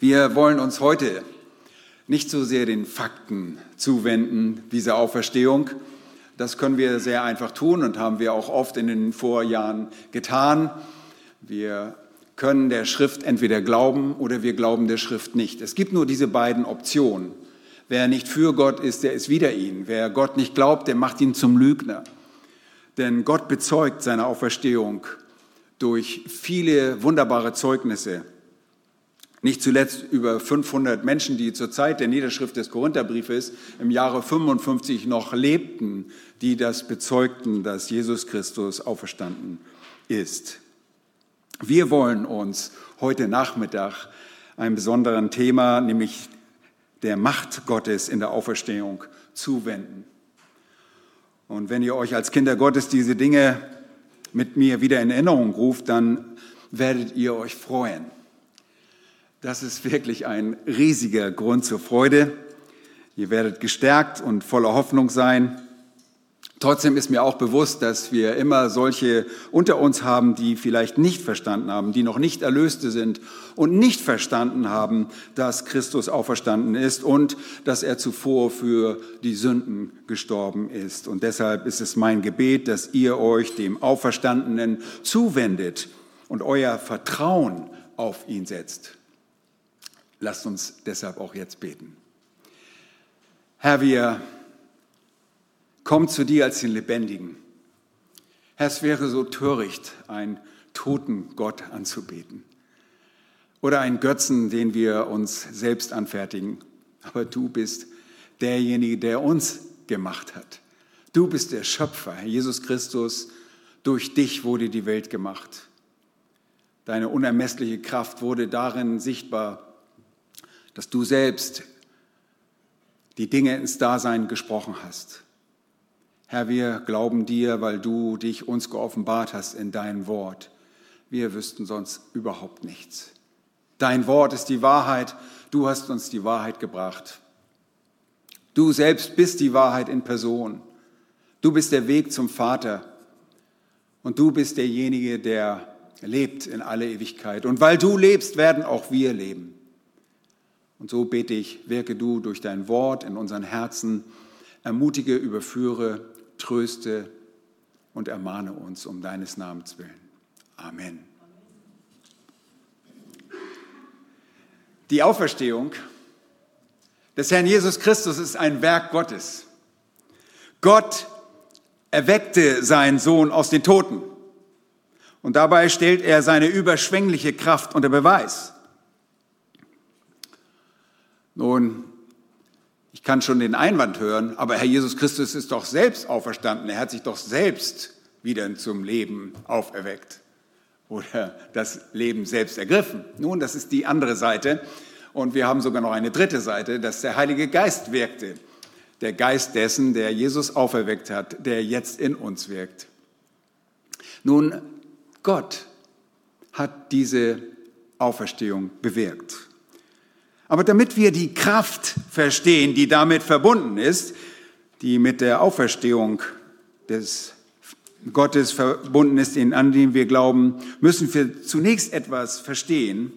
Wir wollen uns heute nicht so sehr den Fakten zuwenden dieser Auferstehung. Das können wir sehr einfach tun und haben wir auch oft in den Vorjahren getan. Wir können der Schrift entweder glauben oder wir glauben der Schrift nicht. Es gibt nur diese beiden Optionen. Wer nicht für Gott ist, der ist wider ihn. Wer Gott nicht glaubt, der macht ihn zum Lügner. Denn Gott bezeugt seine Auferstehung durch viele wunderbare Zeugnisse. Nicht zuletzt über 500 Menschen, die zur Zeit der Niederschrift des Korintherbriefes im Jahre 55 noch lebten, die das bezeugten, dass Jesus Christus auferstanden ist. Wir wollen uns heute Nachmittag einem besonderen Thema, nämlich der Macht Gottes in der Auferstehung, zuwenden. Und wenn ihr euch als Kinder Gottes diese Dinge mit mir wieder in Erinnerung ruft, dann werdet ihr euch freuen. Das ist wirklich ein riesiger Grund zur Freude. Ihr werdet gestärkt und voller Hoffnung sein. Trotzdem ist mir auch bewusst, dass wir immer solche unter uns haben, die vielleicht nicht verstanden haben, die noch nicht Erlöste sind und nicht verstanden haben, dass Christus auferstanden ist und dass er zuvor für die Sünden gestorben ist. Und deshalb ist es mein Gebet, dass ihr euch dem Auferstandenen zuwendet und euer Vertrauen auf ihn setzt. Lasst uns deshalb auch jetzt beten. Herr, wir kommen zu dir als den Lebendigen. Herr, es wäre so töricht, einen toten Gott anzubeten oder einen Götzen, den wir uns selbst anfertigen. Aber du bist derjenige, der uns gemacht hat. Du bist der Schöpfer, Herr Jesus Christus. Durch dich wurde die Welt gemacht. Deine unermessliche Kraft wurde darin sichtbar, dass du selbst die Dinge ins Dasein gesprochen hast. Herr, wir glauben dir, weil du dich uns geoffenbart hast in dein Wort. Wir wüssten sonst überhaupt nichts. Dein Wort ist die Wahrheit. Du hast uns die Wahrheit gebracht. Du selbst bist die Wahrheit in Person. Du bist der Weg zum Vater. Und du bist derjenige, der lebt in alle Ewigkeit. Und weil du lebst, werden auch wir leben. Und so bete ich, wirke du durch dein Wort in unseren Herzen, ermutige, überführe, tröste und ermahne uns um deines Namens willen. Amen. Die Auferstehung des Herrn Jesus Christus ist ein Werk Gottes. Gott erweckte seinen Sohn aus den Toten. Und dabei stellt er seine überschwängliche Kraft unter Beweis. Nun, ich kann schon den Einwand hören, aber Herr Jesus Christus ist doch selbst auferstanden. Er hat sich doch selbst wieder zum Leben auferweckt oder das Leben selbst ergriffen. Nun, das ist die andere Seite. Und wir haben sogar noch eine dritte Seite, dass der Heilige Geist wirkte. Der Geist dessen, der Jesus auferweckt hat, der jetzt in uns wirkt. Nun, Gott hat diese Auferstehung bewirkt. Aber damit wir die Kraft verstehen, die damit verbunden ist, die mit der Auferstehung des Gottes verbunden ist, an den wir glauben, müssen wir zunächst etwas verstehen,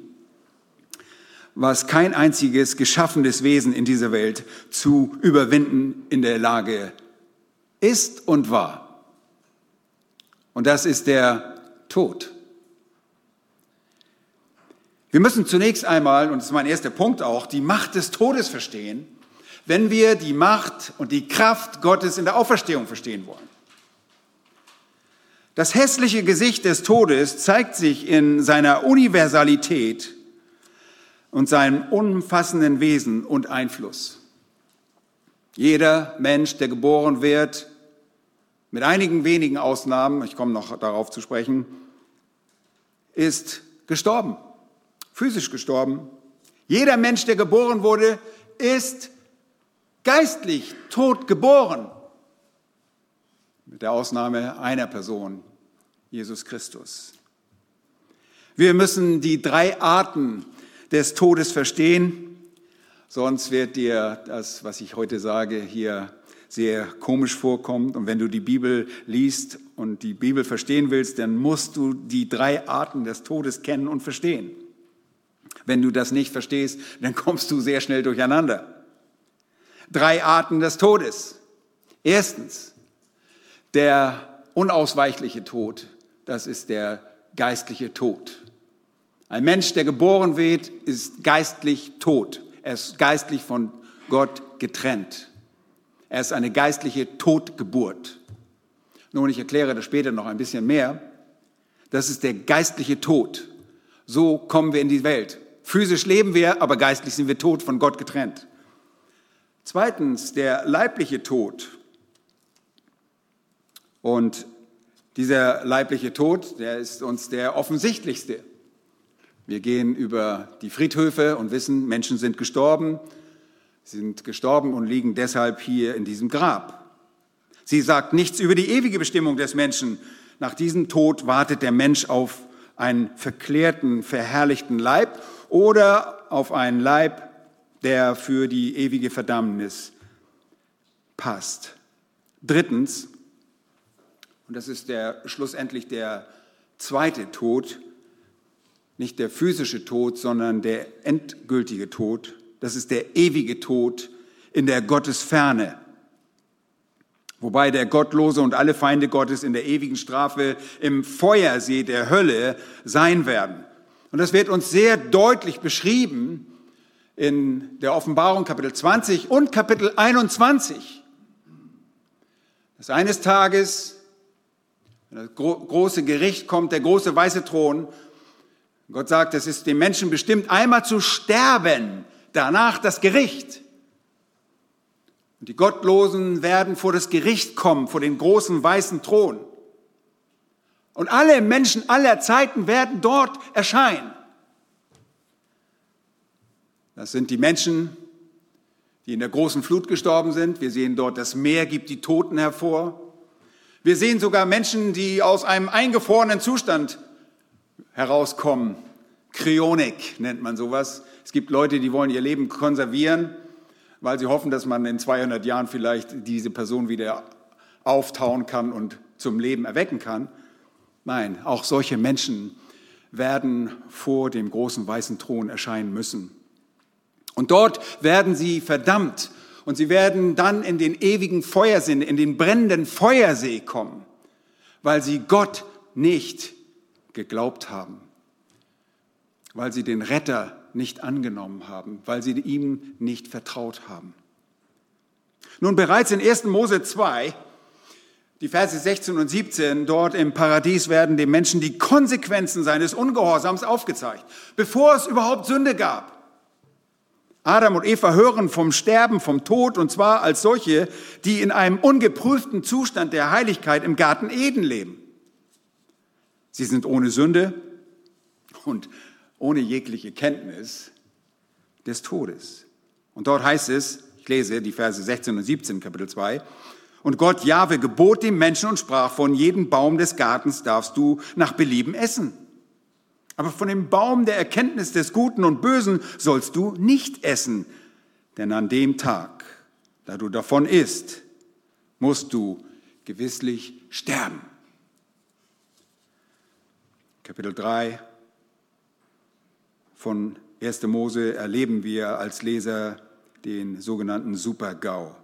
was kein einziges geschaffenes Wesen in dieser Welt zu überwinden in der Lage ist und war. Und das ist der Tod. Wir müssen zunächst einmal, und das ist mein erster Punkt auch, die Macht des Todes verstehen, wenn wir die Macht und die Kraft Gottes in der Auferstehung verstehen wollen. Das hässliche Gesicht des Todes zeigt sich in seiner Universalität und seinem umfassenden Wesen und Einfluss. Jeder Mensch, der geboren wird, mit einigen wenigen Ausnahmen, ich komme noch darauf zu sprechen, ist gestorben physisch gestorben. Jeder Mensch, der geboren wurde, ist geistlich tot geboren. Mit der Ausnahme einer Person, Jesus Christus. Wir müssen die drei Arten des Todes verstehen, sonst wird dir das, was ich heute sage, hier sehr komisch vorkommen. Und wenn du die Bibel liest und die Bibel verstehen willst, dann musst du die drei Arten des Todes kennen und verstehen. Wenn du das nicht verstehst, dann kommst du sehr schnell durcheinander. Drei Arten des Todes. Erstens, der unausweichliche Tod, das ist der geistliche Tod. Ein Mensch, der geboren wird, ist geistlich tot. Er ist geistlich von Gott getrennt. Er ist eine geistliche Totgeburt. Nun, ich erkläre das später noch ein bisschen mehr. Das ist der geistliche Tod. So kommen wir in die Welt. Physisch leben wir, aber geistlich sind wir tot, von Gott getrennt. Zweitens, der leibliche Tod. Und dieser leibliche Tod, der ist uns der offensichtlichste. Wir gehen über die Friedhöfe und wissen, Menschen sind gestorben, sind gestorben und liegen deshalb hier in diesem Grab. Sie sagt nichts über die ewige Bestimmung des Menschen. Nach diesem Tod wartet der Mensch auf einen verklärten, verherrlichten Leib oder auf einen Leib, der für die ewige Verdammnis passt. Drittens, und das ist der schlussendlich der zweite Tod, nicht der physische Tod, sondern der endgültige Tod. Das ist der ewige Tod in der Gottesferne. Wobei der Gottlose und alle Feinde Gottes in der ewigen Strafe im Feuersee der Hölle sein werden. Und das wird uns sehr deutlich beschrieben in der Offenbarung Kapitel 20 und Kapitel 21. Dass eines Tages wenn das große Gericht kommt, der große weiße Thron, Gott sagt, es ist dem Menschen bestimmt, einmal zu sterben, danach das Gericht. Und die Gottlosen werden vor das Gericht kommen, vor den großen weißen Thron. Und alle Menschen aller Zeiten werden dort erscheinen. Das sind die Menschen, die in der großen Flut gestorben sind. Wir sehen dort, das Meer gibt die Toten hervor. Wir sehen sogar Menschen, die aus einem eingefrorenen Zustand herauskommen. Kryonik nennt man sowas. Es gibt Leute, die wollen ihr Leben konservieren, weil sie hoffen, dass man in 200 Jahren vielleicht diese Person wieder auftauen kann und zum Leben erwecken kann. Nein, auch solche Menschen werden vor dem großen weißen Thron erscheinen müssen. Und dort werden sie verdammt und sie werden dann in den ewigen Feuersinn, in den brennenden Feuersee kommen, weil sie Gott nicht geglaubt haben, weil sie den Retter nicht angenommen haben, weil sie ihm nicht vertraut haben. Nun bereits in 1. Mose 2, die Verse 16 und 17, dort im Paradies werden dem Menschen die Konsequenzen seines Ungehorsams aufgezeigt, bevor es überhaupt Sünde gab. Adam und Eva hören vom Sterben, vom Tod, und zwar als solche, die in einem ungeprüften Zustand der Heiligkeit im Garten Eden leben. Sie sind ohne Sünde und ohne jegliche Kenntnis des Todes. Und dort heißt es, ich lese die Verse 16 und 17 Kapitel 2, und Gott Jahwe gebot dem Menschen und sprach, von jedem Baum des Gartens darfst du nach Belieben essen. Aber von dem Baum der Erkenntnis des Guten und Bösen sollst du nicht essen, denn an dem Tag, da du davon isst, musst du gewisslich sterben. Kapitel 3 von 1. Mose erleben wir als Leser den sogenannten Super-GAU.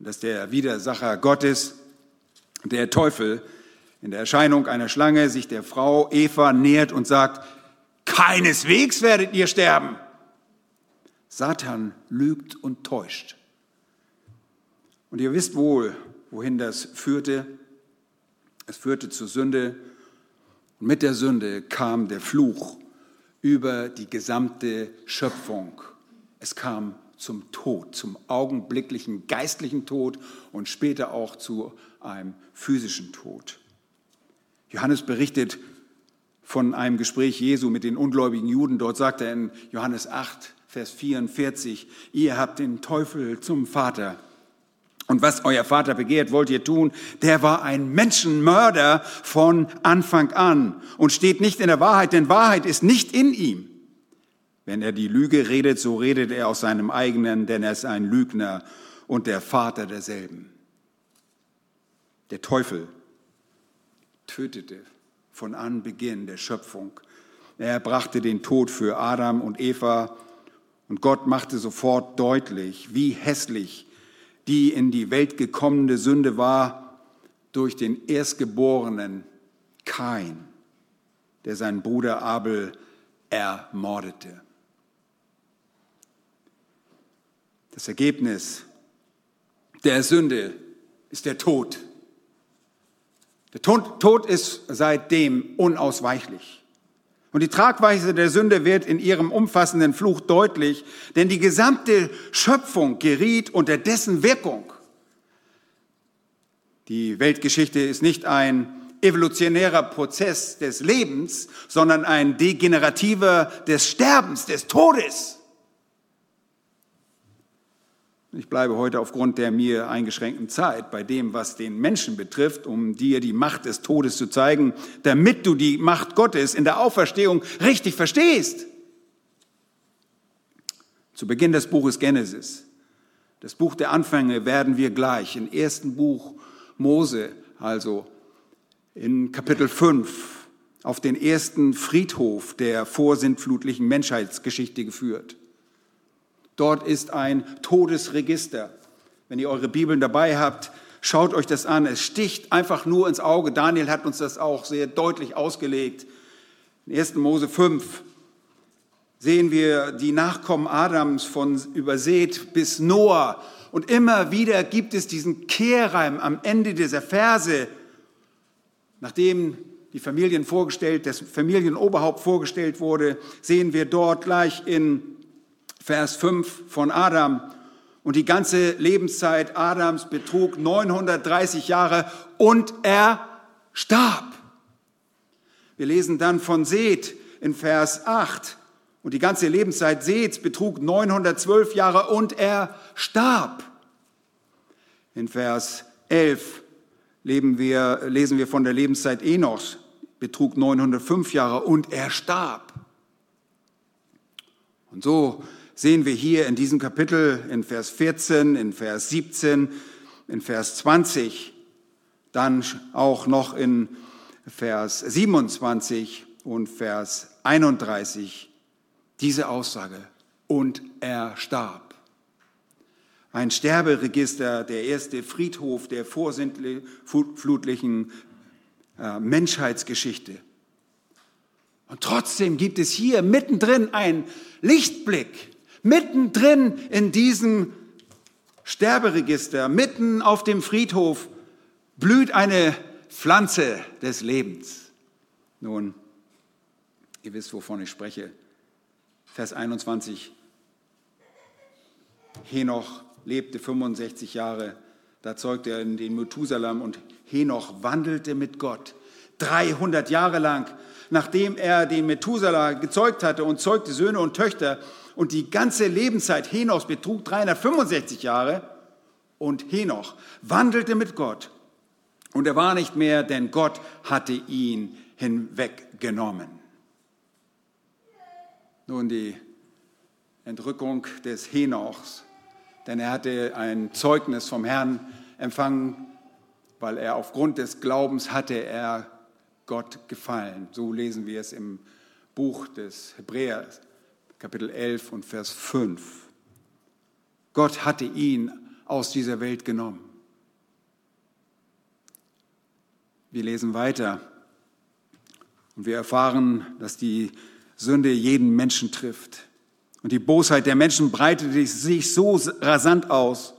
Dass der Widersacher Gottes, der Teufel, in der Erscheinung einer Schlange sich der Frau Eva nähert und sagt, keineswegs werdet ihr sterben. Satan lügt und täuscht. Und ihr wisst wohl, wohin das führte. Es führte zur Sünde. Und mit der Sünde kam der Fluch über die gesamte Schöpfung. Es kam zum Tod, zum augenblicklichen geistlichen Tod und später auch zu einem physischen Tod. Johannes berichtet von einem Gespräch Jesu mit den ungläubigen Juden. Dort sagt er in Johannes 8, Vers 44, ihr habt den Teufel zum Vater. Und was euer Vater begehrt, wollt ihr tun. Der war ein Menschenmörder von Anfang an und steht nicht in der Wahrheit, denn Wahrheit ist nicht in ihm. Wenn er die Lüge redet, so redet er aus seinem eigenen, denn er ist ein Lügner und der Vater derselben. Der Teufel tötete von Anbeginn der Schöpfung Er brachte den Tod für Adam und Eva und Gott machte sofort deutlich, wie hässlich die in die Welt gekommene Sünde war durch den Erstgeborenen Kain, der seinen Bruder Abel ermordete. Das Ergebnis der Sünde ist der Tod. Der Tod ist seitdem unausweichlich. Und die Tragweise der Sünde wird in ihrem umfassenden Fluch deutlich, denn die gesamte Schöpfung geriet unter dessen Wirkung. Die Weltgeschichte ist nicht ein evolutionärer Prozess des Lebens, sondern ein degenerativer des Sterbens, des Todes. Ich bleibe heute aufgrund der mir eingeschränkten Zeit bei dem, was den Menschen betrifft, um dir die Macht des Todes zu zeigen, damit du die Macht Gottes in der Auferstehung richtig verstehst. Zu Beginn des Buches Genesis, das Buch der Anfänge, werden wir gleich im ersten Buch Mose, also in Kapitel 5, auf den ersten Friedhof der vorsintflutlichen Menschheitsgeschichte geführt. Dort ist ein Todesregister. Wenn ihr eure Bibeln dabei habt, schaut euch das an. Es sticht einfach nur ins Auge. Daniel hat uns das auch sehr deutlich ausgelegt. In 1. Mose 5 sehen wir die Nachkommen Adams von übersät bis Noah. Und immer wieder gibt es diesen Kehrreim am Ende dieser Verse, nachdem die Familien vorgestellt, das Familienoberhaupt vorgestellt wurde, sehen wir dort gleich in Vers 5 von Adam. Und die ganze Lebenszeit Adams betrug 930 Jahre und er starb. Wir lesen dann von Seth in Vers 8. Und die ganze Lebenszeit Seths betrug 912 Jahre und er starb. In Vers 11 wir, lesen wir von der Lebenszeit Enochs, betrug 905 Jahre und er starb. Und so sehen wir hier in diesem Kapitel in Vers 14, in Vers 17, in Vers 20, dann auch noch in Vers 27 und Vers 31 diese Aussage. Und er starb. Ein Sterberegister, der erste Friedhof der vorsintflutlichen äh, Menschheitsgeschichte. Und trotzdem gibt es hier mittendrin einen Lichtblick, Mittendrin in diesem Sterberegister, mitten auf dem Friedhof, blüht eine Pflanze des Lebens. Nun, ihr wisst, wovon ich spreche. Vers 21. Henoch lebte 65 Jahre, da zeugte er den Methusalam und Henoch wandelte mit Gott 300 Jahre lang, nachdem er den Methuselah gezeugt hatte und zeugte Söhne und Töchter, und die ganze Lebenszeit Henochs betrug 365 Jahre und Henoch wandelte mit Gott und er war nicht mehr, denn Gott hatte ihn hinweggenommen. Nun die Entrückung des Henochs, denn er hatte ein Zeugnis vom Herrn empfangen, weil er aufgrund des Glaubens hatte er Gott gefallen. So lesen wir es im Buch des Hebräers. Kapitel 11 und Vers 5. Gott hatte ihn aus dieser Welt genommen. Wir lesen weiter und wir erfahren, dass die Sünde jeden Menschen trifft. Und die Bosheit der Menschen breitete sich so rasant aus,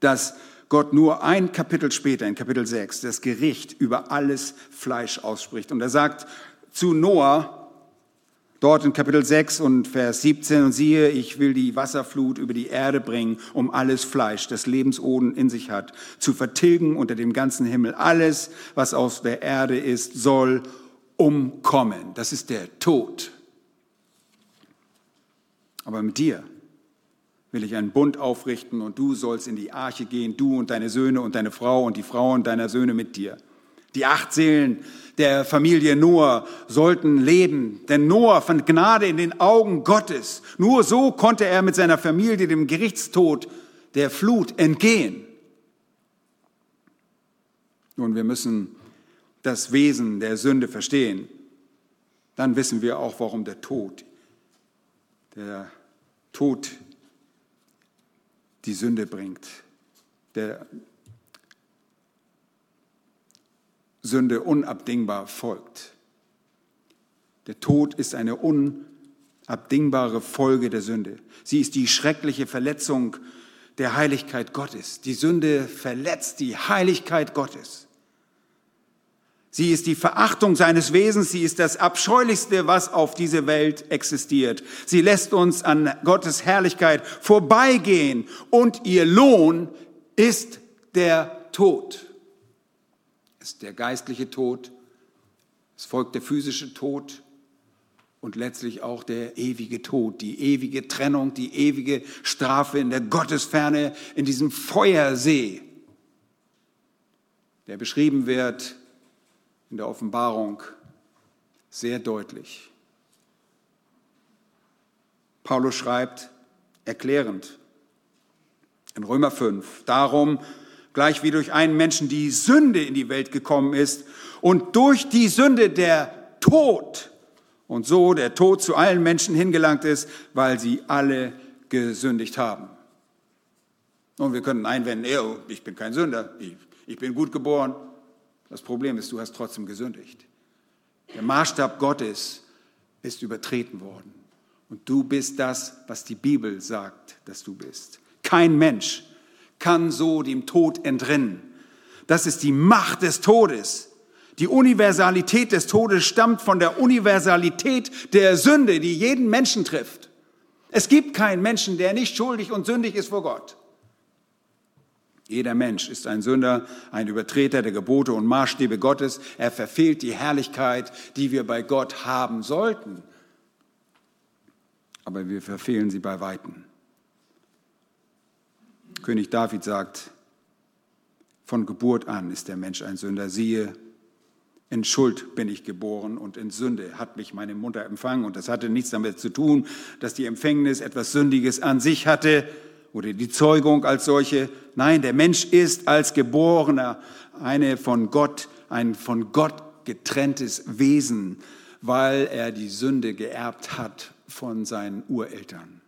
dass Gott nur ein Kapitel später, in Kapitel 6, das Gericht über alles Fleisch ausspricht. Und er sagt zu Noah, Dort in Kapitel 6 und Vers 17, und siehe, ich will die Wasserflut über die Erde bringen, um alles Fleisch, das Lebensoden in sich hat, zu vertilgen unter dem ganzen Himmel. Alles, was aus der Erde ist, soll umkommen. Das ist der Tod. Aber mit dir will ich einen Bund aufrichten und du sollst in die Arche gehen, du und deine Söhne und deine Frau und die Frauen deiner Söhne mit dir. Die acht Seelen der Familie Noah sollten leben, denn Noah fand Gnade in den Augen Gottes. Nur so konnte er mit seiner Familie dem Gerichtstod der Flut entgehen. Nun, wir müssen das Wesen der Sünde verstehen. dann wissen wir auch, warum der Tod, der Tod die Sünde bringt, der Sünde unabdingbar folgt. Der Tod ist eine unabdingbare Folge der Sünde. Sie ist die schreckliche Verletzung der Heiligkeit Gottes. Die Sünde verletzt die Heiligkeit Gottes. Sie ist die Verachtung seines Wesens, sie ist das Abscheulichste, was auf dieser Welt existiert. Sie lässt uns an Gottes Herrlichkeit vorbeigehen und ihr Lohn ist der Tod. Ist der geistliche Tod, es folgt der physische Tod und letztlich auch der ewige Tod, die ewige Trennung, die ewige Strafe in der Gottesferne, in diesem Feuersee, der beschrieben wird in der Offenbarung sehr deutlich. Paulus schreibt erklärend in Römer 5, darum, gleich wie durch einen Menschen die Sünde in die Welt gekommen ist und durch die Sünde der Tod und so der Tod zu allen Menschen hingelangt ist, weil sie alle gesündigt haben. Und wir können einwenden, ich bin kein Sünder, ich, ich bin gut geboren, das Problem ist, du hast trotzdem gesündigt. Der Maßstab Gottes ist übertreten worden. Und du bist das, was die Bibel sagt, dass du bist. Kein Mensch kann so dem Tod entrinnen. Das ist die Macht des Todes. Die Universalität des Todes stammt von der Universalität der Sünde, die jeden Menschen trifft. Es gibt keinen Menschen, der nicht schuldig und sündig ist vor Gott. Jeder Mensch ist ein Sünder, ein Übertreter der Gebote und Maßstäbe Gottes. Er verfehlt die Herrlichkeit, die wir bei Gott haben sollten. Aber wir verfehlen sie bei Weitem. König David sagt, von Geburt an ist der Mensch ein Sünder. Siehe, in Schuld bin ich geboren und in Sünde hat mich meine Mutter empfangen. Und das hatte nichts damit zu tun, dass die Empfängnis etwas Sündiges an sich hatte, oder die Zeugung als solche. Nein, der Mensch ist als Geborener eine von Gott, ein von Gott getrenntes Wesen, weil er die Sünde geerbt hat von seinen Ureltern.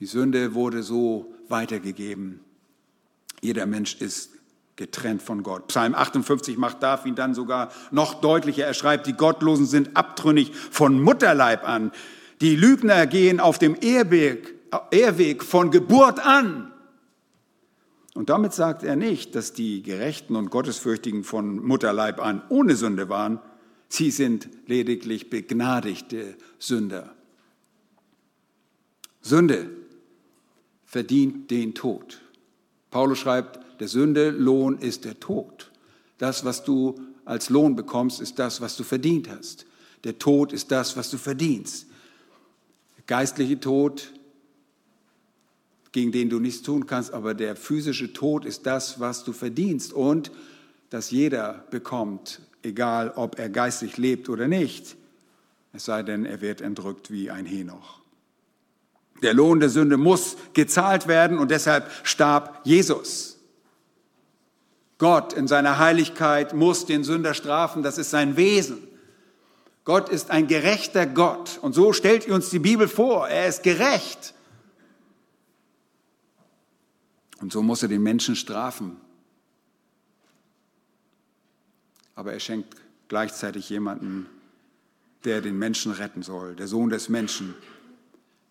Die Sünde wurde so weitergegeben. Jeder Mensch ist getrennt von Gott. Psalm 58 macht David dann sogar noch deutlicher. Er schreibt, die Gottlosen sind abtrünnig von Mutterleib an. Die Lügner gehen auf dem Ehrweg Ehrweg von Geburt an. Und damit sagt er nicht, dass die Gerechten und Gottesfürchtigen von Mutterleib an ohne Sünde waren. Sie sind lediglich begnadigte Sünder. Sünde verdient den Tod. Paulus schreibt, der Sünde Lohn ist der Tod. Das, was du als Lohn bekommst, ist das, was du verdient hast. Der Tod ist das, was du verdienst. Der geistliche Tod gegen den du nichts tun kannst, aber der physische Tod ist das, was du verdienst und das jeder bekommt, egal ob er geistig lebt oder nicht, es sei denn, er wird entrückt wie ein Henoch. Der Lohn der Sünde muss gezahlt werden und deshalb starb Jesus. Gott in seiner Heiligkeit muss den Sünder strafen, das ist sein Wesen. Gott ist ein gerechter Gott und so stellt uns die Bibel vor, er ist gerecht. Und so muss er den Menschen strafen. Aber er schenkt gleichzeitig jemanden, der den Menschen retten soll, der Sohn des Menschen.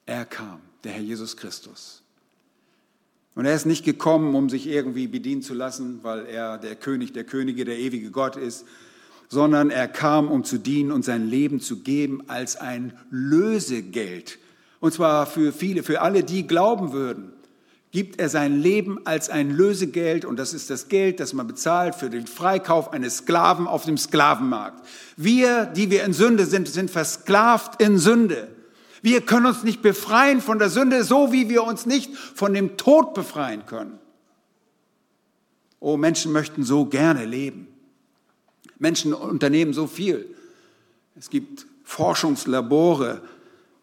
Er kam, der Herr Jesus Christus. Und er ist nicht gekommen, um sich irgendwie bedienen zu lassen, weil er der König der Könige, der ewige Gott ist, sondern er kam, um zu dienen und sein Leben zu geben als ein Lösegeld. Und zwar für viele, für alle, die glauben würden gibt er sein Leben als ein Lösegeld und das ist das Geld, das man bezahlt für den Freikauf eines Sklaven auf dem Sklavenmarkt. Wir, die wir in Sünde sind, sind versklavt in Sünde. Wir können uns nicht befreien von der Sünde, so wie wir uns nicht von dem Tod befreien können. Oh, Menschen möchten so gerne leben. Menschen unternehmen so viel. Es gibt Forschungslabore,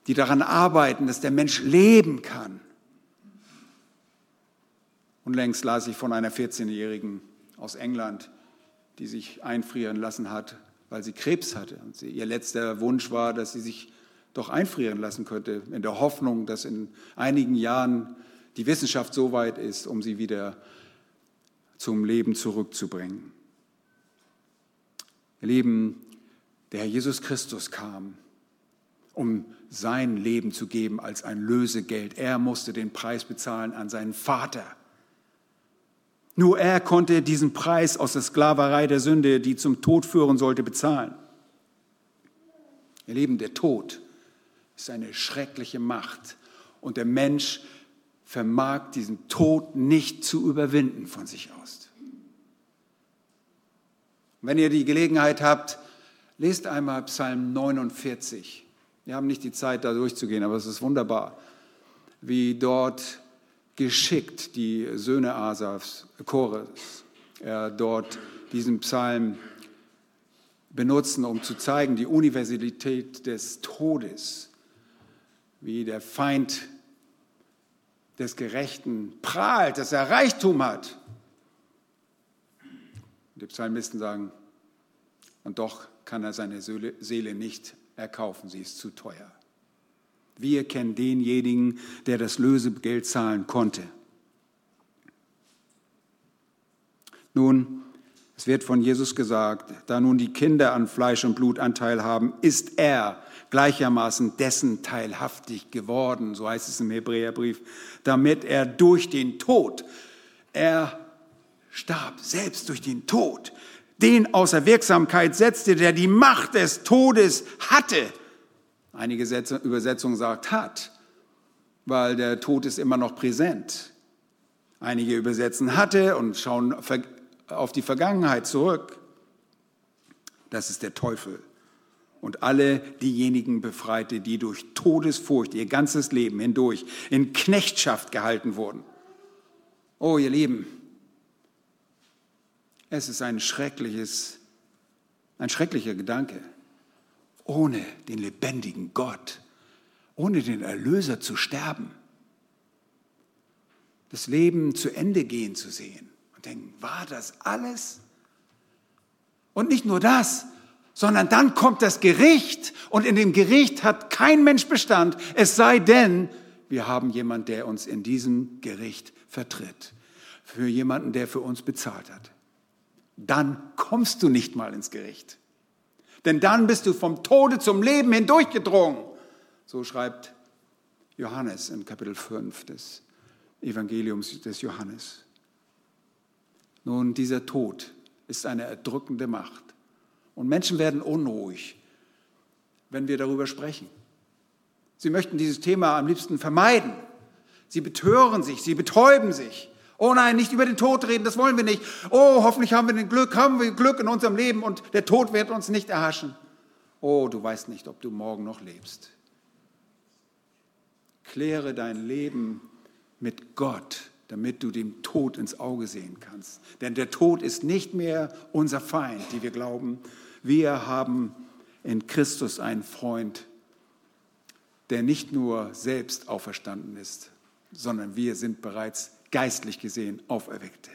die daran arbeiten, dass der Mensch leben kann. Unlängst las ich von einer 14-Jährigen aus England, die sich einfrieren lassen hat, weil sie Krebs hatte. Und ihr letzter Wunsch war, dass sie sich doch einfrieren lassen könnte, in der Hoffnung, dass in einigen Jahren die Wissenschaft so weit ist, um sie wieder zum Leben zurückzubringen. Ihr Lieben, der Herr Jesus Christus kam, um sein Leben zu geben als ein Lösegeld. Er musste den Preis bezahlen an seinen Vater. Nur er konnte diesen Preis aus der Sklaverei der Sünde, die zum Tod führen sollte, bezahlen. Ihr Lieben, der Tod ist eine schreckliche Macht und der Mensch vermag diesen Tod nicht zu überwinden von sich aus. Wenn ihr die Gelegenheit habt, lest einmal Psalm 49. Wir haben nicht die Zeit, da durchzugehen, aber es ist wunderbar, wie dort geschickt die Söhne Asafs, Chores, äh, dort diesen Psalm benutzen, um zu zeigen, die Universalität des Todes, wie der Feind des Gerechten prahlt, dass er Reichtum hat. Die Psalmisten sagen, und doch kann er seine Seele nicht erkaufen, sie ist zu teuer. Wir kennen denjenigen, der das Lösegeld zahlen konnte. Nun, es wird von Jesus gesagt, da nun die Kinder an Fleisch und Blut Anteil haben, ist er gleichermaßen dessen teilhaftig geworden, so heißt es im Hebräerbrief, damit er durch den Tod, er starb selbst durch den Tod, den außer Wirksamkeit setzte, der die Macht des Todes hatte. Einige Übersetzungen sagt hat, weil der Tod ist immer noch präsent. Einige übersetzen hatte und schauen auf die Vergangenheit zurück. Das ist der Teufel und alle diejenigen befreite, die durch Todesfurcht ihr ganzes Leben hindurch in Knechtschaft gehalten wurden. Oh, ihr Lieben, es ist ein schreckliches, ein schrecklicher Gedanke, ohne den lebendigen Gott, ohne den Erlöser zu sterben, das Leben zu Ende gehen zu sehen und denken, war das alles? Und nicht nur das, sondern dann kommt das Gericht und in dem Gericht hat kein Mensch Bestand, es sei denn, wir haben jemanden, der uns in diesem Gericht vertritt, für jemanden, der für uns bezahlt hat. Dann kommst du nicht mal ins Gericht. Denn dann bist du vom Tode zum Leben hindurchgedrungen. So schreibt Johannes in Kapitel 5 des Evangeliums des Johannes. Nun, dieser Tod ist eine erdrückende Macht. Und Menschen werden unruhig, wenn wir darüber sprechen. Sie möchten dieses Thema am liebsten vermeiden. Sie betören sich, sie betäuben sich. Oh nein, nicht über den Tod reden, das wollen wir nicht. Oh, hoffentlich haben wir den Glück, haben wir Glück in unserem Leben und der Tod wird uns nicht erhaschen. Oh, du weißt nicht, ob du morgen noch lebst. Kläre dein Leben mit Gott damit du dem Tod ins Auge sehen kannst. Denn der Tod ist nicht mehr unser Feind, die wir glauben. Wir haben in Christus einen Freund, der nicht nur selbst auferstanden ist, sondern wir sind bereits geistlich gesehen Auferweckte.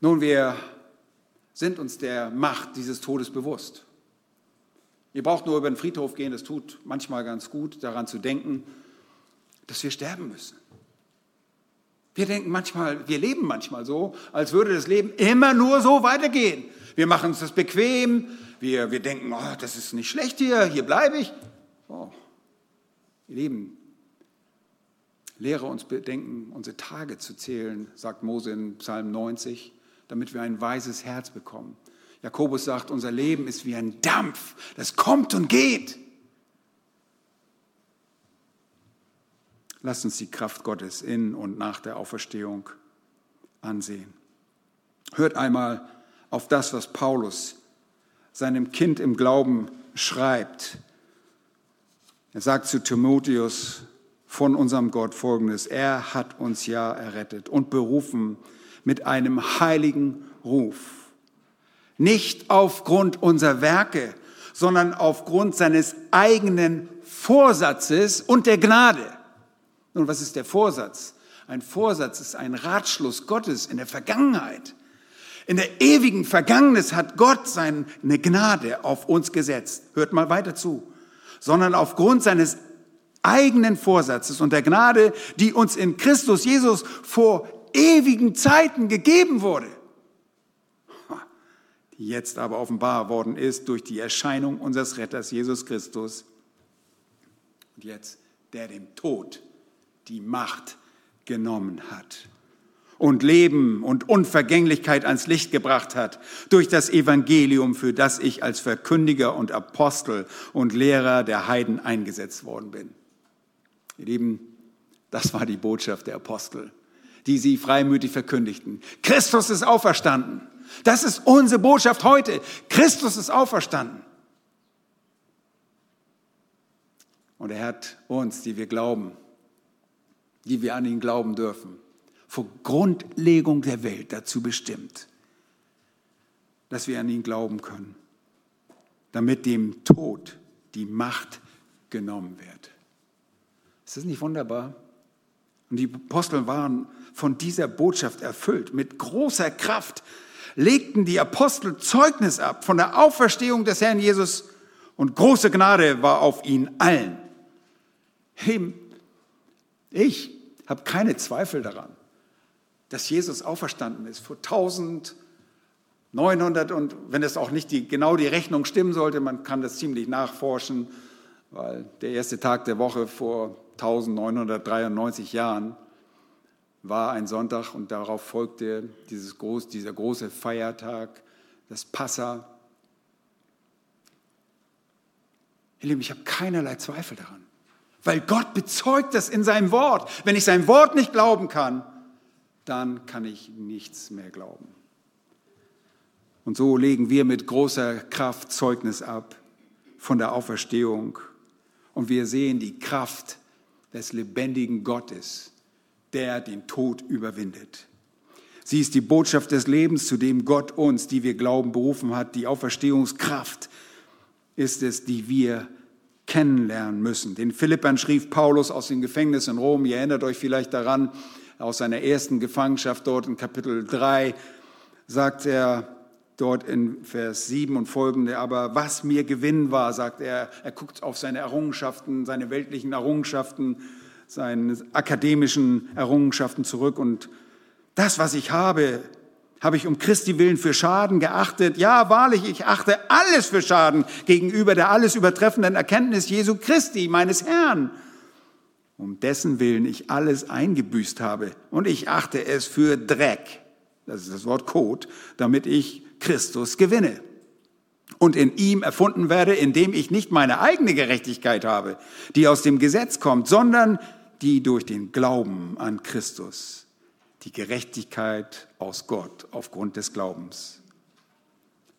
Nun, wir sind uns der Macht dieses Todes bewusst. Ihr braucht nur über den Friedhof gehen, das tut manchmal ganz gut, daran zu denken dass wir sterben müssen. Wir denken manchmal, wir leben manchmal so, als würde das Leben immer nur so weitergehen. Wir machen uns das bequem, wir, wir denken, oh, das ist nicht schlecht hier, hier bleibe ich. Oh. Ihr Lieben, lehre uns bedenken, unsere Tage zu zählen, sagt Mose in Psalm 90, damit wir ein weises Herz bekommen. Jakobus sagt, unser Leben ist wie ein Dampf, das kommt und geht. Lasst uns die Kraft Gottes in und nach der Auferstehung ansehen. Hört einmal auf das, was Paulus seinem Kind im Glauben schreibt. Er sagt zu Timotheus von unserem Gott folgendes, er hat uns ja errettet und berufen mit einem heiligen Ruf. Nicht aufgrund unserer Werke, sondern aufgrund seines eigenen Vorsatzes und der Gnade. Nun, was ist der Vorsatz? Ein Vorsatz ist ein Ratschluss Gottes in der Vergangenheit. In der ewigen Vergangenheit hat Gott seine Gnade auf uns gesetzt. Hört mal weiter zu. Sondern aufgrund seines eigenen Vorsatzes und der Gnade, die uns in Christus Jesus vor ewigen Zeiten gegeben wurde, die jetzt aber offenbar worden ist durch die Erscheinung unseres Retters Jesus Christus. Und jetzt, der dem Tod die Macht genommen hat und Leben und Unvergänglichkeit ans Licht gebracht hat durch das Evangelium, für das ich als Verkündiger und Apostel und Lehrer der Heiden eingesetzt worden bin. Ihr Lieben, das war die Botschaft der Apostel, die sie freimütig verkündigten. Christus ist auferstanden. Das ist unsere Botschaft heute. Christus ist auferstanden. Und er hat uns, die wir glauben, die wir an ihn glauben dürfen, vor Grundlegung der Welt dazu bestimmt, dass wir an ihn glauben können, damit dem Tod die Macht genommen wird. Ist das nicht wunderbar? Und die Apostel waren von dieser Botschaft erfüllt. Mit großer Kraft legten die Apostel Zeugnis ab von der Auferstehung des Herrn Jesus und große Gnade war auf ihnen allen. Ich habe keine Zweifel daran, dass Jesus auferstanden ist vor 1900 und wenn es auch nicht die, genau die Rechnung stimmen sollte, man kann das ziemlich nachforschen, weil der erste Tag der Woche vor 1993 Jahren war ein Sonntag und darauf folgte dieses groß, dieser große Feiertag, das Passa. Ihr Lieben, ich habe keinerlei Zweifel daran, weil Gott bezeugt das in seinem Wort. Wenn ich sein Wort nicht glauben kann, dann kann ich nichts mehr glauben. Und so legen wir mit großer Kraft Zeugnis ab von der Auferstehung. Und wir sehen die Kraft des lebendigen Gottes, der den Tod überwindet. Sie ist die Botschaft des Lebens, zu dem Gott uns, die wir glauben, berufen hat. Die Auferstehungskraft ist es, die wir kennenlernen müssen. Den Philippern schrieb Paulus aus dem Gefängnis in Rom, ihr erinnert euch vielleicht daran, aus seiner ersten Gefangenschaft dort in Kapitel 3, sagt er dort in Vers 7 und folgende, aber was mir Gewinn war, sagt er, er guckt auf seine Errungenschaften, seine weltlichen Errungenschaften, seine akademischen Errungenschaften zurück und das, was ich habe, habe ich um Christi willen für Schaden geachtet. Ja, wahrlich, ich achte alles für Schaden gegenüber der alles übertreffenden Erkenntnis Jesu Christi, meines Herrn, um dessen Willen ich alles eingebüßt habe. Und ich achte es für Dreck, das ist das Wort Kot, damit ich Christus gewinne und in ihm erfunden werde, indem ich nicht meine eigene Gerechtigkeit habe, die aus dem Gesetz kommt, sondern die durch den Glauben an Christus, die Gerechtigkeit aus Gott aufgrund des Glaubens.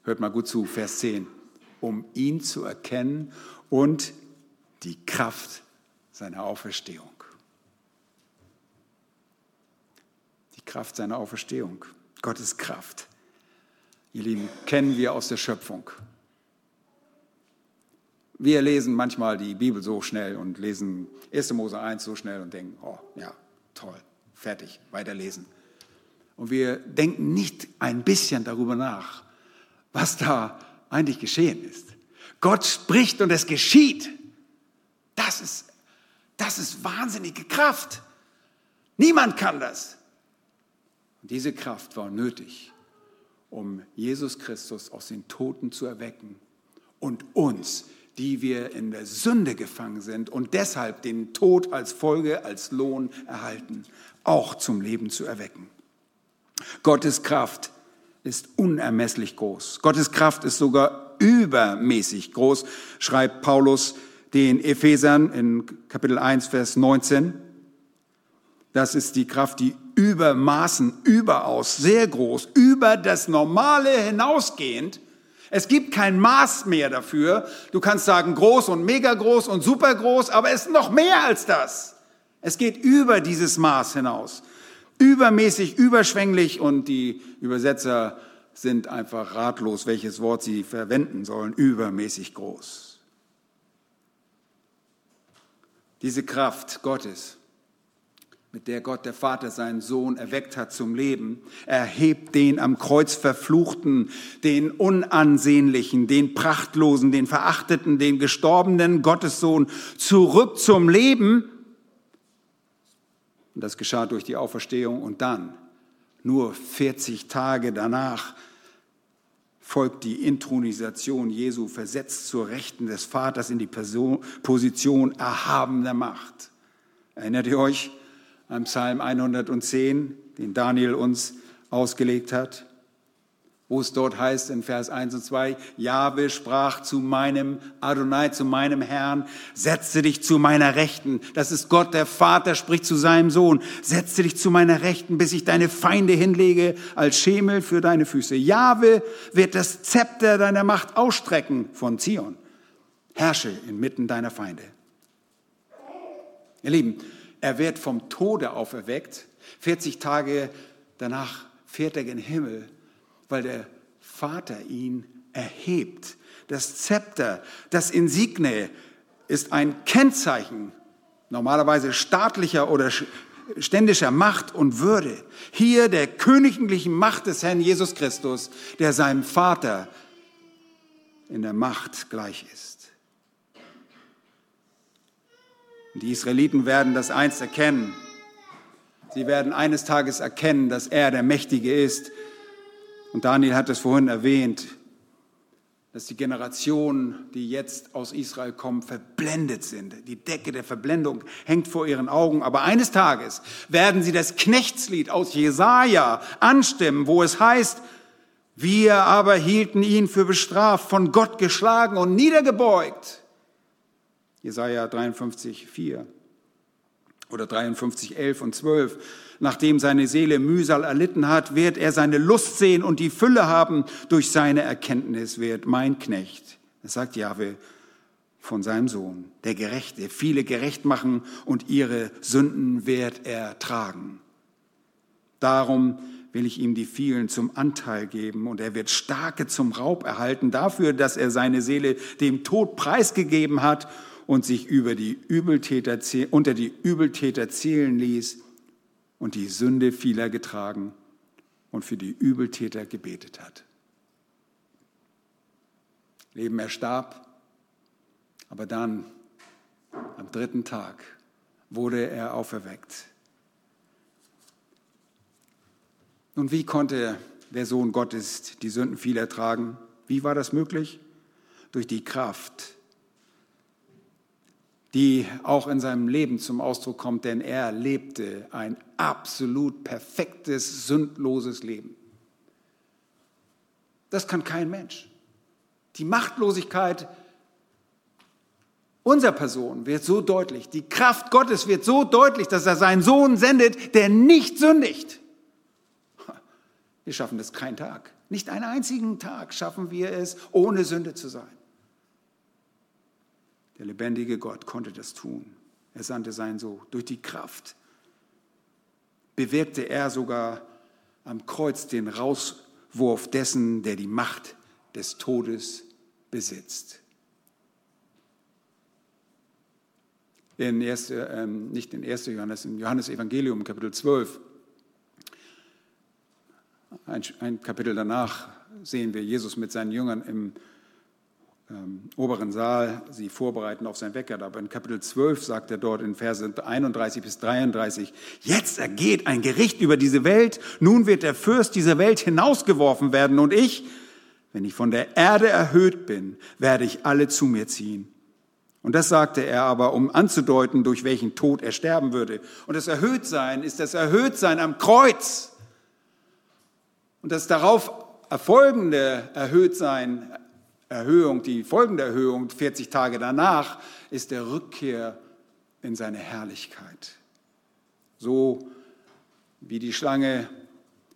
Hört mal gut zu, Vers 10, um ihn zu erkennen und die Kraft seiner Auferstehung. Die Kraft seiner Auferstehung, Gottes Kraft ihr Lieben, kennen wir aus der Schöpfung. Wir lesen manchmal die Bibel so schnell und lesen 1. Mose 1 so schnell und denken, oh ja, toll, fertig, weiterlesen. Und wir denken nicht ein bisschen darüber nach, was da eigentlich geschehen ist. Gott spricht und es geschieht. Das ist, das ist wahnsinnige Kraft. Niemand kann das. Und diese Kraft war nötig, um Jesus Christus aus den Toten zu erwecken und uns, die wir in der Sünde gefangen sind und deshalb den Tod als Folge, als Lohn erhalten, auch zum Leben zu erwecken. Gottes Kraft ist unermesslich groß. Gottes Kraft ist sogar übermäßig groß, schreibt Paulus den Ephesern in Kapitel 1, Vers 19. Das ist die Kraft, die über Maßen, überaus, sehr groß, über das Normale hinausgehend. Es gibt kein Maß mehr dafür. Du kannst sagen groß und mega groß und super groß, aber es ist noch mehr als das. Es geht über dieses Maß hinaus. Übermäßig, überschwänglich und die Übersetzer sind einfach ratlos, welches Wort sie verwenden sollen. Übermäßig groß. Diese Kraft Gottes mit der Gott der Vater seinen Sohn erweckt hat zum Leben, erhebt den am Kreuz verfluchten, den unansehnlichen, den prachtlosen, den verachteten, den gestorbenen Gottessohn zurück zum Leben. Und das geschah durch die Auferstehung und dann, nur 40 Tage danach, folgt die Intronisation Jesu, versetzt zur Rechten des Vaters in die Position erhabener Macht. Erinnert ihr euch? am Psalm 110, den Daniel uns ausgelegt hat, wo es dort heißt in Vers 1 und 2, Jahwe sprach zu meinem Adonai, zu meinem Herrn, setze dich zu meiner Rechten. Das ist Gott, der Vater spricht zu seinem Sohn, setze dich zu meiner Rechten, bis ich deine Feinde hinlege als Schemel für deine Füße. Jahwe wird das Zepter deiner Macht ausstrecken von Zion. Herrsche inmitten deiner Feinde. Ihr Lieben, er wird vom Tode auferweckt. 40 Tage danach fährt er in den Himmel, weil der Vater ihn erhebt. Das Zepter, das Insigne ist ein Kennzeichen normalerweise staatlicher oder ständischer Macht und Würde. Hier der königlichen Macht des Herrn Jesus Christus, der seinem Vater in der Macht gleich ist. Die Israeliten werden das einst erkennen. Sie werden eines Tages erkennen, dass er der Mächtige ist. Und Daniel hat es vorhin erwähnt, dass die Generationen, die jetzt aus Israel kommen, verblendet sind. Die Decke der Verblendung hängt vor ihren Augen. Aber eines Tages werden sie das Knechtslied aus Jesaja anstimmen, wo es heißt, wir aber hielten ihn für bestraft, von Gott geschlagen und niedergebeugt. Jesaja 53, 4 oder 53, 11 und 12. Nachdem seine Seele Mühsal erlitten hat, wird er seine Lust sehen und die Fülle haben durch seine Erkenntnis, wird mein Knecht, das sagt Jahwe, von seinem Sohn, der Gerechte, viele gerecht machen und ihre Sünden wird er tragen. Darum will ich ihm die vielen zum Anteil geben und er wird Starke zum Raub erhalten dafür, dass er seine Seele dem Tod preisgegeben hat und sich über die Übeltäter, unter die Übeltäter zählen ließ und die Sünde vieler getragen und für die Übeltäter gebetet hat. Leben, er starb, aber dann am dritten Tag wurde er auferweckt. Nun, wie konnte der Sohn Gottes die Sünden vieler tragen? Wie war das möglich? Durch die Kraft die auch in seinem Leben zum Ausdruck kommt, denn er lebte ein absolut perfektes, sündloses Leben. Das kann kein Mensch. Die Machtlosigkeit unserer Person wird so deutlich, die Kraft Gottes wird so deutlich, dass er seinen Sohn sendet, der nicht sündigt. Wir schaffen das keinen Tag. Nicht einen einzigen Tag schaffen wir es, ohne Sünde zu sein. Der lebendige Gott konnte das tun. Er sandte seinen Sohn. Durch die Kraft bewirkte er sogar am Kreuz den Rauswurf dessen, der die Macht des Todes besitzt. In erste, ähm, nicht in 1. Johannes, im Johannes Evangelium, Kapitel 12, ein, ein Kapitel danach sehen wir Jesus mit seinen Jüngern im ähm, oberen Saal sie vorbereiten auf sein Wecker. Aber in Kapitel 12 sagt er dort in Verse 31 bis 33, jetzt ergeht ein Gericht über diese Welt, nun wird der Fürst dieser Welt hinausgeworfen werden und ich, wenn ich von der Erde erhöht bin, werde ich alle zu mir ziehen. Und das sagte er aber, um anzudeuten, durch welchen Tod er sterben würde. Und das Erhöhtsein ist das Erhöhtsein am Kreuz. Und das darauf erfolgende Erhöhtsein Erhöhung, die folgende Erhöhung, 40 Tage danach, ist der Rückkehr in seine Herrlichkeit. So wie die Schlange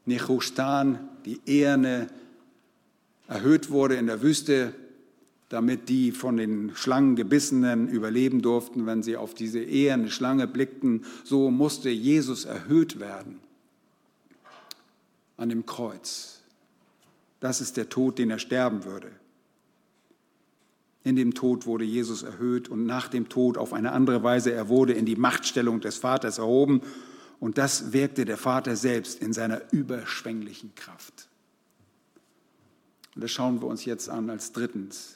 Nechustan, die Eherne, erhöht wurde in der Wüste, damit die von den Schlangen gebissenen überleben durften, wenn sie auf diese eherne Schlange blickten, so musste Jesus erhöht werden an dem Kreuz. Das ist der Tod, den er sterben würde. In dem Tod wurde Jesus erhöht und nach dem Tod auf eine andere Weise, er wurde in die Machtstellung des Vaters erhoben Und das wirkte der Vater selbst in seiner überschwänglichen Kraft. Und das schauen wir uns jetzt an als drittens.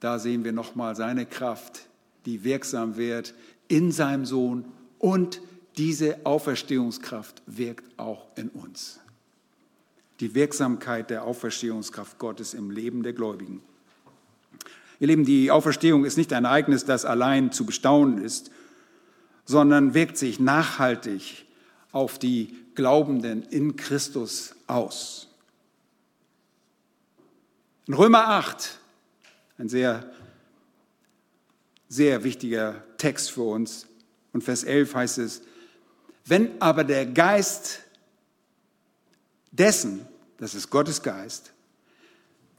Da sehen wir nochmal seine Kraft, die wirksam wird in seinem Sohn und diese Auferstehungskraft wirkt auch in uns. Die Wirksamkeit der Auferstehungskraft Gottes im Leben der Gläubigen. Ihr Lieben, die Auferstehung ist nicht ein Ereignis, das allein zu bestaunen ist, sondern wirkt sich nachhaltig auf die Glaubenden in Christus aus. In Römer 8, ein sehr, sehr wichtiger Text für uns, und Vers 11 heißt es, wenn aber der Geist dessen, das ist Gottes Geist,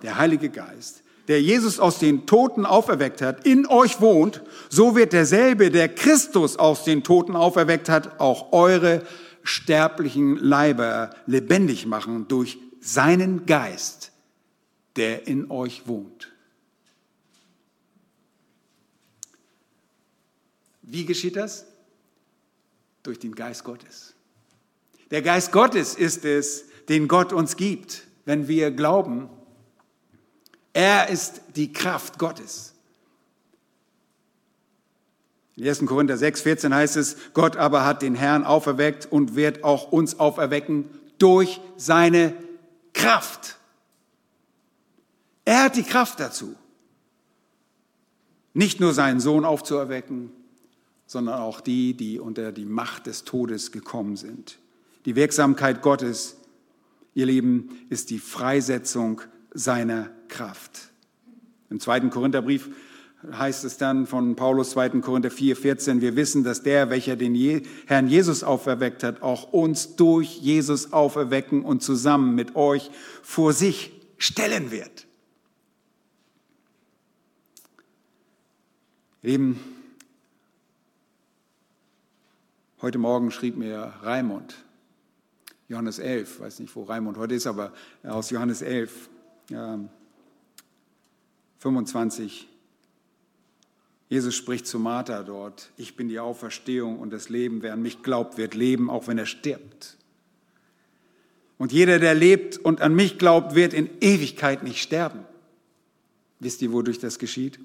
der Heilige Geist, der Jesus aus den Toten auferweckt hat, in euch wohnt, so wird derselbe, der Christus aus den Toten auferweckt hat, auch eure sterblichen Leiber lebendig machen durch seinen Geist, der in euch wohnt. Wie geschieht das? Durch den Geist Gottes. Der Geist Gottes ist es, den Gott uns gibt, wenn wir glauben er ist die Kraft Gottes. In 1. Korinther 6, 14 heißt es, Gott aber hat den Herrn auferweckt und wird auch uns auferwecken durch seine Kraft. Er hat die Kraft dazu, nicht nur seinen Sohn aufzuerwecken, sondern auch die, die unter die Macht des Todes gekommen sind. Die Wirksamkeit Gottes, ihr Lieben, ist die Freisetzung seiner Kraft. Im zweiten Korintherbrief heißt es dann von Paulus 2. Korinther 4, 14, wir wissen, dass der, welcher den Herrn Jesus auferweckt hat, auch uns durch Jesus auferwecken und zusammen mit euch vor sich stellen wird. Eben heute Morgen schrieb mir Raimund, Johannes 11, weiß nicht, wo Raimund heute ist, aber aus Johannes 11, 25. Jesus spricht zu Martha dort, ich bin die Auferstehung und das Leben. Wer an mich glaubt, wird leben, auch wenn er stirbt. Und jeder, der lebt und an mich glaubt, wird in Ewigkeit nicht sterben. Wisst ihr, wodurch das geschieht?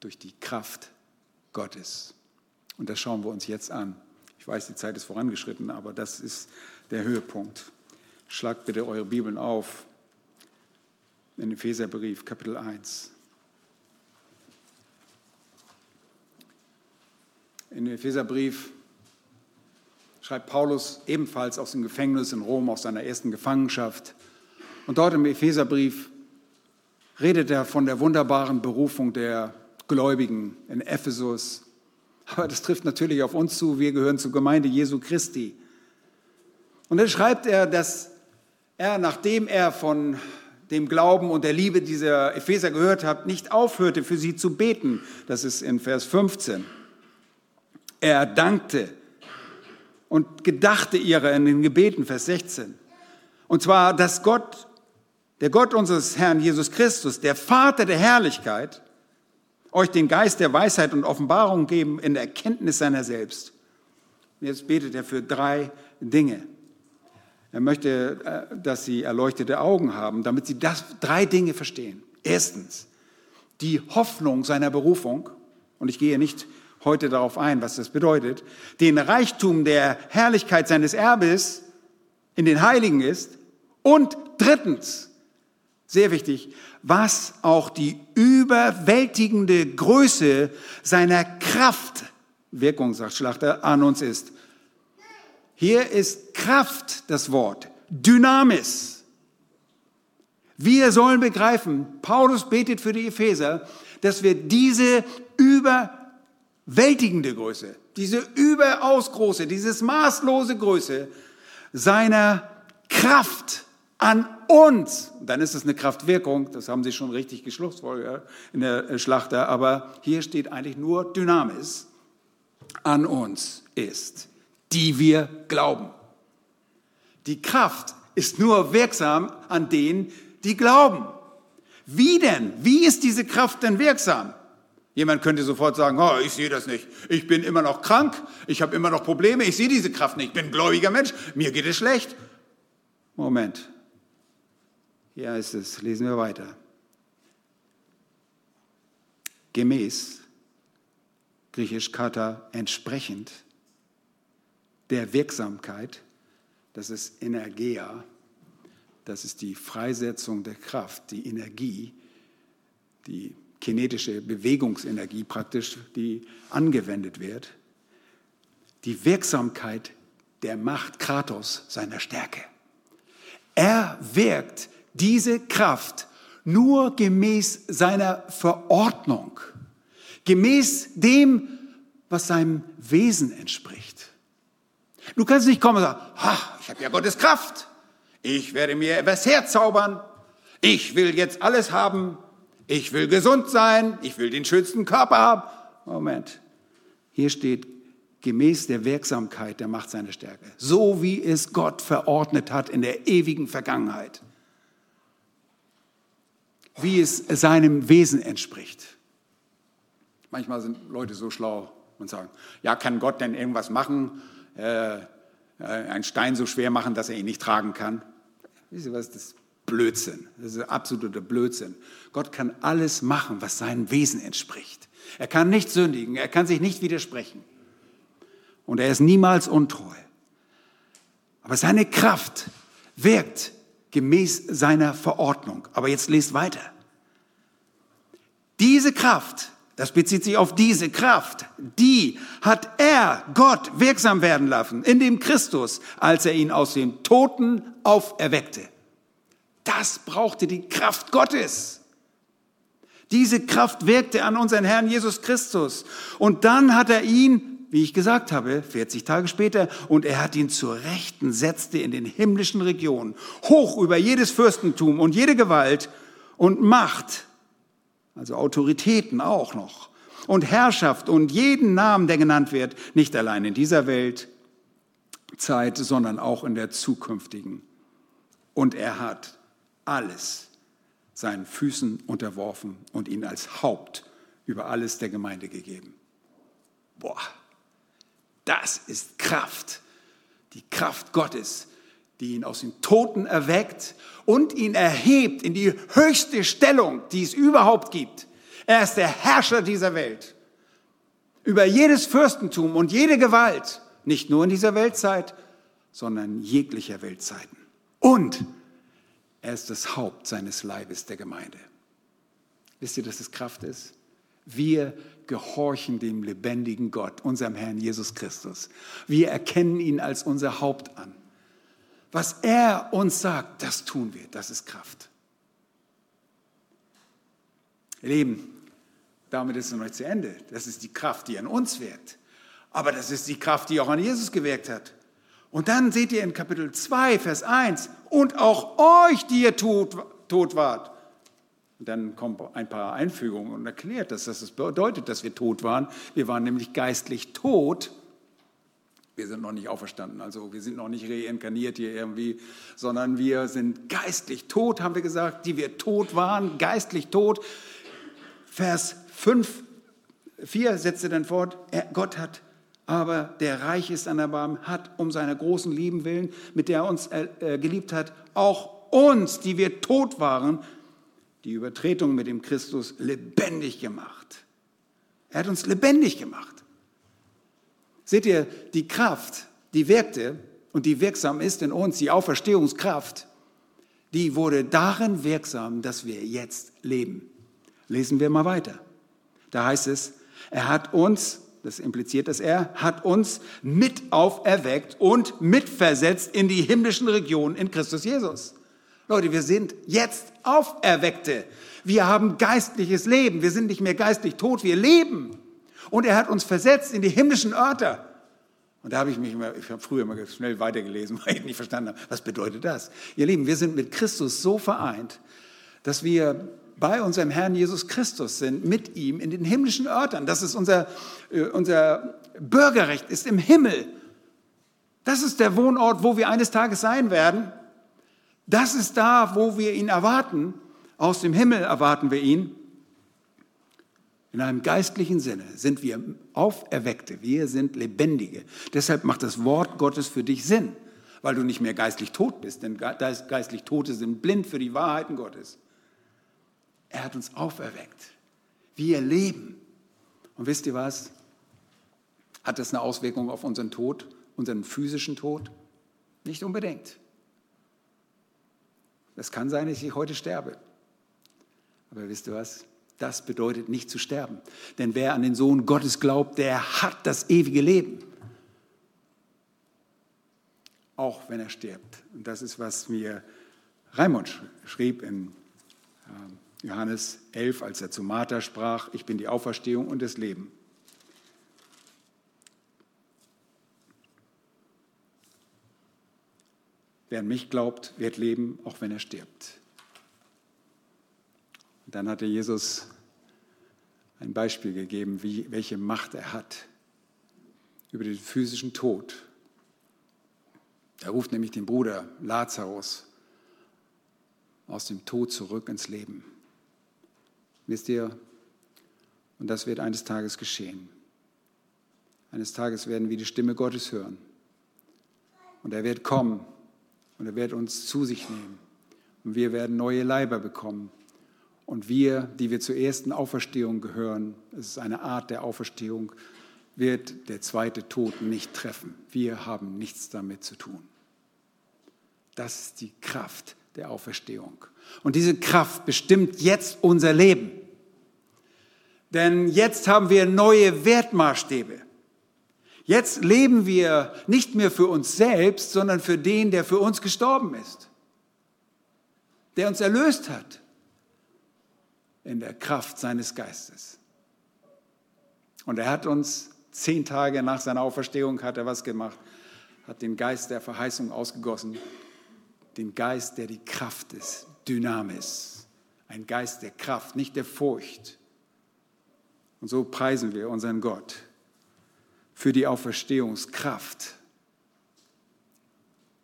Durch die Kraft Gottes. Und das schauen wir uns jetzt an. Ich weiß, die Zeit ist vorangeschritten, aber das ist der Höhepunkt. Schlagt bitte eure Bibeln auf in Epheserbrief, Kapitel 1. In Epheserbrief schreibt Paulus ebenfalls aus dem Gefängnis in Rom, aus seiner ersten Gefangenschaft. Und dort im Epheserbrief redet er von der wunderbaren Berufung der Gläubigen in Ephesus. Aber das trifft natürlich auf uns zu. Wir gehören zur Gemeinde Jesu Christi. Und dann schreibt er, dass er, nachdem er von dem Glauben und der Liebe dieser Epheser gehört habt, nicht aufhörte, für sie zu beten. Das ist in Vers 15. Er dankte und gedachte ihrer in den Gebeten, Vers 16. Und zwar, dass Gott, der Gott unseres Herrn Jesus Christus, der Vater der Herrlichkeit, euch den Geist der Weisheit und Offenbarung geben in der Erkenntnis seiner selbst. Und jetzt betet er für drei Dinge. Er möchte, äh, dass sie erleuchtete Augen haben, damit sie das, drei Dinge verstehen. Erstens, die Hoffnung seiner Berufung, und ich gehe nicht heute darauf ein, was das bedeutet, den Reichtum der Herrlichkeit seines Erbes in den Heiligen ist und drittens, sehr wichtig, was auch die überwältigende Größe seiner Kraft, Wirkung, sagt Schlachter, an uns ist. Hier ist Kraft das Wort, Dynamis. Wir sollen begreifen, Paulus betet für die Epheser, dass wir diese überwältigende Größe, diese überaus große, dieses maßlose Größe seiner Kraft an uns, dann ist es eine Kraftwirkung, das haben Sie schon richtig geschlussfolgert in der Schlachter, aber hier steht eigentlich nur Dynamis, an uns ist die wir glauben. Die Kraft ist nur wirksam an denen, die glauben. Wie denn? Wie ist diese Kraft denn wirksam? Jemand könnte sofort sagen, oh, ich sehe das nicht. Ich bin immer noch krank, ich habe immer noch Probleme, ich sehe diese Kraft nicht. Ich bin ein gläubiger Mensch, mir geht es schlecht. Moment. Hier heißt es, lesen wir weiter. Gemäß, griechisch kata, entsprechend der Wirksamkeit, das ist Energia, das ist die Freisetzung der Kraft, die Energie, die kinetische Bewegungsenergie praktisch, die angewendet wird, die Wirksamkeit der Macht Kratos seiner Stärke. Er wirkt diese Kraft nur gemäß seiner Verordnung, gemäß dem, was seinem Wesen entspricht. Du kannst nicht kommen und sagen, ha, ich habe ja Gottes Kraft, ich werde mir etwas herzaubern, ich will jetzt alles haben, ich will gesund sein, ich will den schönsten Körper haben. Moment, hier steht gemäß der Wirksamkeit der Macht seiner Stärke, so wie es Gott verordnet hat in der ewigen Vergangenheit, wie es seinem Wesen entspricht. Manchmal sind Leute so schlau und sagen, ja, kann Gott denn irgendwas machen, äh, äh einen Stein so schwer machen, dass er ihn nicht tragen kann? Wisst ihr was, das Blödsinn. Das ist absoluter Blödsinn. Gott kann alles machen, was seinem Wesen entspricht. Er kann nicht sündigen, er kann sich nicht widersprechen. Und er ist niemals untreu. Aber seine Kraft wirkt gemäß seiner Verordnung. Aber jetzt lest weiter. Diese Kraft, das bezieht sich auf diese Kraft, die hat er, Gott, wirksam werden lassen in dem Christus, als er ihn aus den Toten auferweckte. Das brauchte die Kraft Gottes. Diese Kraft wirkte an unseren Herrn Jesus Christus. Und dann hat er ihn, wie ich gesagt habe, 40 Tage später, und er hat ihn zur Rechten setzte in den himmlischen Regionen, hoch über jedes Fürstentum und jede Gewalt und Macht, also Autoritäten auch noch, und Herrschaft und jeden Namen, der genannt wird, nicht allein in dieser Welt, Zeit, sondern auch in der zukünftigen. Und er hat alles seinen Füßen unterworfen und ihn als Haupt über alles der Gemeinde gegeben. Boah, das ist Kraft, die Kraft Gottes, die ihn aus den Toten erweckt und ihn erhebt in die höchste Stellung, die es überhaupt gibt. Er ist der Herrscher dieser Welt. Über jedes Fürstentum und jede Gewalt, nicht nur in dieser Weltzeit, sondern jeglicher Weltzeiten. Und er ist das Haupt seines Leibes, der Gemeinde. Wisst ihr, dass es Kraft ist? Wir gehorchen dem lebendigen Gott, unserem Herrn Jesus Christus. Wir erkennen ihn als unser Haupt an. Was er uns sagt, das tun wir. Das ist Kraft. Ihr Lieben, damit ist es noch nicht zu Ende. Das ist die Kraft, die an uns wirkt. Aber das ist die Kraft, die auch an Jesus gewirkt hat. Und dann seht ihr in Kapitel 2, Vers 1, und auch euch, die ihr tot, tot wart. Und dann kommen ein paar Einfügungen und erklärt, dass das bedeutet, dass wir tot waren. Wir waren nämlich geistlich tot. Wir sind noch nicht auferstanden, also wir sind noch nicht reinkarniert hier irgendwie, sondern wir sind geistlich tot, haben wir gesagt, die wir tot waren, geistlich tot. Vers 5, 4 setzte dann fort, Gott hat aber der reich ist an Erbarmen, hat um seiner großen Lieben willen, mit der er uns äh, äh, geliebt hat, auch uns, die wir tot waren, die Übertretung mit dem Christus lebendig gemacht. Er hat uns lebendig gemacht. Seht ihr, die Kraft, die wirkte und die wirksam ist in uns, die Auferstehungskraft, die wurde darin wirksam, dass wir jetzt leben. Lesen wir mal weiter. Da heißt es, er hat uns das impliziert, dass er hat uns mit auferweckt und mitversetzt in die himmlischen Regionen in Christus Jesus. Leute, wir sind jetzt Auferweckte. Wir haben geistliches Leben. Wir sind nicht mehr geistlich tot, wir leben. Und er hat uns versetzt in die himmlischen Örter. Und da habe ich mich immer, ich habe früher immer schnell weitergelesen, weil ich nicht verstanden habe, was bedeutet das? Ihr Lieben, wir sind mit Christus so vereint, dass wir bei unserem Herrn Jesus Christus sind, mit ihm in den himmlischen Örtern. Das ist unser, äh, unser Bürgerrecht, ist im Himmel. Das ist der Wohnort, wo wir eines Tages sein werden. Das ist da, wo wir ihn erwarten. Aus dem Himmel erwarten wir ihn. In einem geistlichen Sinne sind wir Auferweckte, wir sind Lebendige. Deshalb macht das Wort Gottes für dich Sinn, weil du nicht mehr geistlich tot bist, denn geistlich Tote sind blind für die Wahrheiten Gottes. Er hat uns auferweckt. Wir leben. Und wisst ihr was? Hat das eine Auswirkung auf unseren Tod, unseren physischen Tod? Nicht unbedingt. Es kann sein, dass ich heute sterbe. Aber wisst ihr was? Das bedeutet nicht zu sterben. Denn wer an den Sohn Gottes glaubt, der hat das ewige Leben. Auch wenn er stirbt. Und das ist, was mir Raimund schrieb in ähm, Johannes 11, als er zu Martha sprach, ich bin die Auferstehung und das Leben. Wer an mich glaubt, wird leben, auch wenn er stirbt. Und dann hatte Jesus ein Beispiel gegeben, wie, welche Macht er hat über den physischen Tod. Er ruft nämlich den Bruder Lazarus aus dem Tod zurück ins Leben. Wisst ihr, und das wird eines Tages geschehen. Eines Tages werden wir die Stimme Gottes hören. Und er wird kommen und er wird uns zu sich nehmen. Und wir werden neue Leiber bekommen. Und wir, die wir zur ersten Auferstehung gehören, es ist eine Art der Auferstehung, wird der zweite Tod nicht treffen. Wir haben nichts damit zu tun. Das ist die Kraft der Auferstehung. Und diese Kraft bestimmt jetzt unser Leben. Denn jetzt haben wir neue Wertmaßstäbe. Jetzt leben wir nicht mehr für uns selbst, sondern für den, der für uns gestorben ist, der uns erlöst hat in der Kraft seines Geistes. Und er hat uns zehn Tage nach seiner Auferstehung hat er was gemacht, hat den Geist der Verheißung ausgegossen, den Geist, der die Kraft ist, Dynamis, ein Geist der Kraft, nicht der Furcht. Und so preisen wir unseren Gott für die Auferstehungskraft,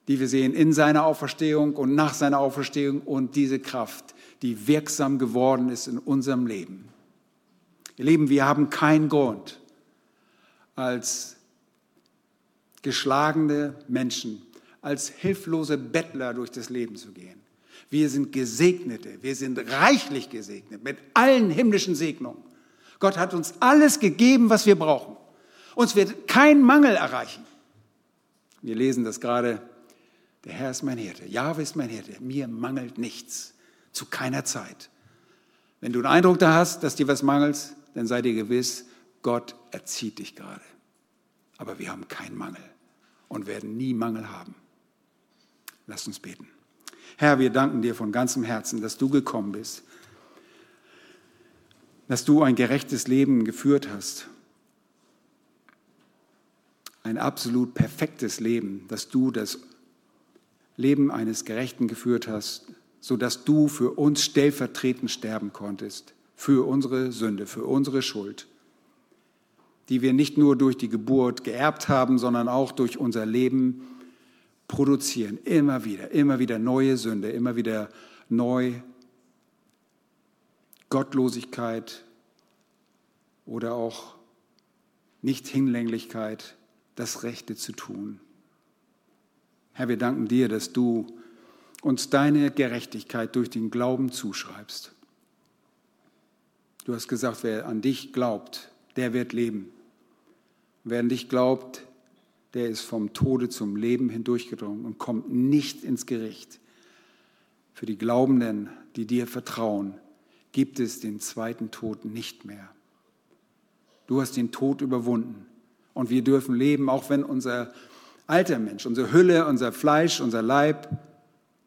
die wir sehen in seiner Auferstehung und nach seiner Auferstehung und diese Kraft, die wirksam geworden ist in unserem Leben. Ihr Lieben, wir haben keinen Grund, als geschlagene Menschen, als hilflose Bettler durch das Leben zu gehen. Wir sind Gesegnete, wir sind reichlich gesegnet mit allen himmlischen Segnungen. Gott hat uns alles gegeben, was wir brauchen. Uns wird kein Mangel erreichen. Wir lesen das gerade. Der Herr ist mein Hirte. Jahwe ist mein Hirte. Mir mangelt nichts. Zu keiner Zeit. Wenn du den Eindruck da hast, dass dir was mangelt, dann sei dir gewiss, Gott erzieht dich gerade. Aber wir haben keinen Mangel und werden nie Mangel haben. Lass uns beten. Herr, wir danken dir von ganzem Herzen, dass du gekommen bist, dass du ein gerechtes Leben geführt hast ein absolut perfektes Leben, dass du das Leben eines Gerechten geführt hast, sodass du für uns stellvertretend sterben konntest, für unsere Sünde, für unsere Schuld, die wir nicht nur durch die Geburt geerbt haben, sondern auch durch unser Leben produzieren. Immer wieder, immer wieder neue Sünde, immer wieder neu Gottlosigkeit oder auch Nicht-Hinlänglichkeit das Rechte zu tun. Herr, wir danken dir, dass du uns deine Gerechtigkeit durch den Glauben zuschreibst. Du hast gesagt, wer an dich glaubt, der wird leben. Wer an dich glaubt, der ist vom Tode zum Leben hindurchgedrungen und kommt nicht ins Gericht. Für die Glaubenden, die dir vertrauen, gibt es den zweiten Tod nicht mehr. Du hast den Tod überwunden und wir dürfen leben, auch wenn unser alter Mensch, unsere Hülle, unser Fleisch, unser Leib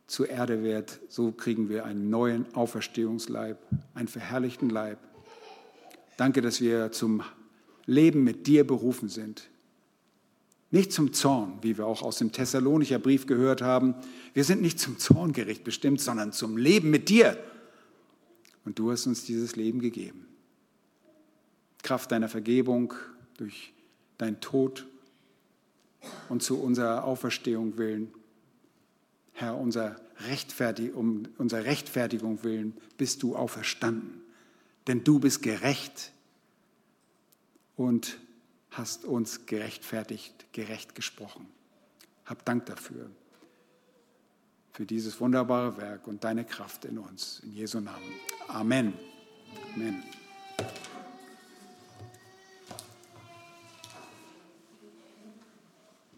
zur Erde wird. So kriegen wir einen neuen Auferstehungsleib, einen verherrlichten Leib. Danke, dass wir zum Leben mit dir berufen sind. Nicht zum Zorn, wie wir auch aus dem Thessalonicher Brief gehört haben. Wir sind nicht zum Zorngericht bestimmt, sondern zum Leben mit dir. Und du hast uns dieses Leben gegeben. Kraft deiner Vergebung durch dein Tod und zu unserer Auferstehung willen. Herr, unser Rechtfertig, um unserer Rechtfertigung willen bist du auferstanden. Denn du bist gerecht, und hast uns gerechtfertigt, gerecht gesprochen. Hab Dank dafür, für dieses wunderbare Werk und deine Kraft in uns. In Jesu Namen. Amen. Amen.